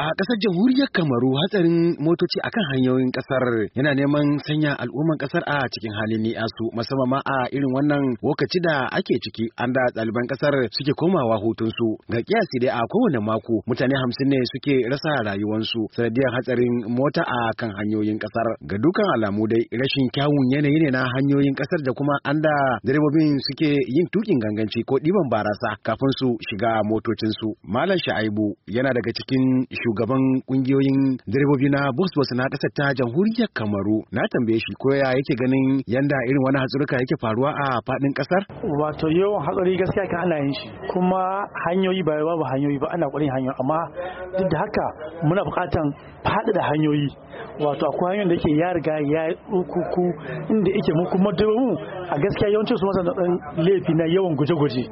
A ƙasar jamhuriyar Kamaru hatsarin motoci akan hanyoyin ƙasar yana neman sanya al'umman ƙasar a cikin halin ni'asu musamman ma a irin wannan lokaci da ake ciki an da ɗaliban ƙasar suke komawa hutunsu. Ga kiyasi dai a kowane mako mutane hamsin ne suke rasa rayuwansu sanadiyar hatsarin mota a kan hanyoyin ƙasar. Ga dukan alamu dai rashin kyawun yanayi ne na hanyoyin ƙasar da kuma an da direbobin suke yin tukin ganganci ko ɗiban barasa kafin su shiga motocinsu. Malam sha'aibu yana daga cikin shugaban ƙungiyoyin direbobi na bus bus na ƙasar ta jamhuriyar kamaru. Na tambaye shi ko ya yake ganin yanda irin wani hatsurka yake faruwa a faɗin ƙasar wato yawan hatsari gaskiya kan ana yin shi. Kuma hanyoyi ba babu hanyoyi ba ana kwarin hanyoyi. Amma duk da haka muna bukatan faɗaɗa hanyoyi. Wato akwai hanyoyin da yake ya riga ya kuku inda yake mu kuma mu a gaskiya yawancin su masa dan laifi na yawan guje-guje.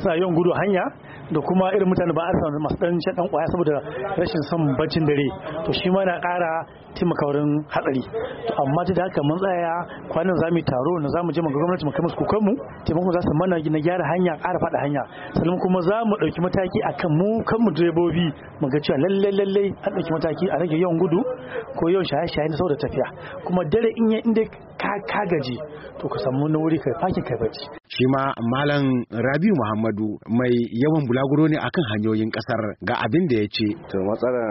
Suna yawan gudu hanya da kuma irin mutane ba a samu masu dan shan dan ƙwaya saboda rashin son baccin dare to shi ma na ƙara taimaka wurin hatsari. To amma da haka mun tsaya kwanan za mu taro na za mu je ga gwamnati mu kai musu mu taimakon za su mana na gyara hanya ƙara faɗa hanya. Sannan kuma za mu ɗauki mataki akan mu kan mu direbobi mu ga cewa lalle lalle an ɗauki mataki a rage yawan gudu ko yawan shaye-shaye na saboda tafiya. Kuma dare in ya inda ka gaji to ka samu na wuri kai fakin kai bacci. Shi ma malam rabiu muhammadu mai yawan bulaguro ne akan hanyoyin ƙasar ga abin da ya ce. To matsalar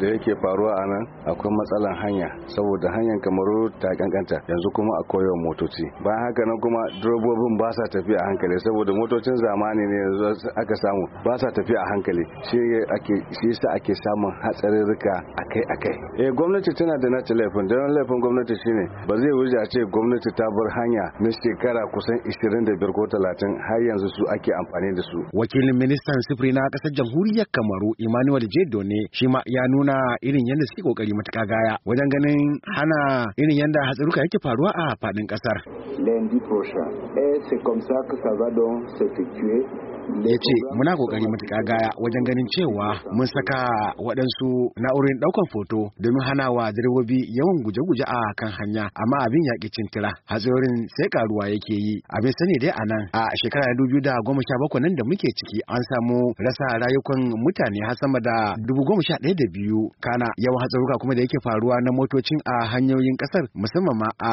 da yake faruwa a nan akwai matsalar hanya saboda hanyar kamaru ta kankanta yanzu kuma a koyon motoci. Bayan haka nan kuma direbobin ba sa tafiya a hankali saboda motocin zamani ne yanzu aka samu ba sa tafiya a hankali. Shi ake shi yasa ake samun hatsarurruka akai akai eh gwamnati tana da nata laifin don laifin gwamnati shine ba zai wuce a ce gwamnati ta bar hanya na shekara kusan 25 ko 30 har yanzu su ake amfani da su. Wakilin ministan sufuri na ƙasar jamhuriyar kamaru emmanuel jedo ne shi ma ya nuna irin yadda suke ƙoƙari matuƙa gaya wajen ganin hana irin yadda hatsaruka yake faruwa a faɗin ƙasar. Va donc s'effectuer. Ya ce muna ƙoƙari matuƙa gaya wajen ganin cewa mun saka waɗansu na'urorin ɗaukan foto domin hana wa direbobi yawan guje-guje a kan hanya amma abin yaƙi cintira hatsarin sai karuwa yake yi. Abin sani dai a nan a shekara dubu da goma sha bakwai nan da muke ciki an samu rasa rayukan mutane har sama da dubu goma sha ɗaya da biyu. Kana yawan hatsaruka kuma da yake faruwa na motocin a hanyoyin ƙasar musamman ma a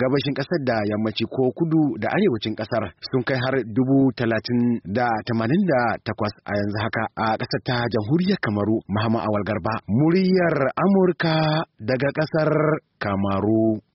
gabashin ƙasar da yammaci ko kudu da arewacin ƙasar sun kai har dubu talatin da tamanin da takwas a yanzu haka. A ƙasar ta jamhuriyar kamaru Muhammad Awal Garba muryar Amurka daga ƙasar Kamaru.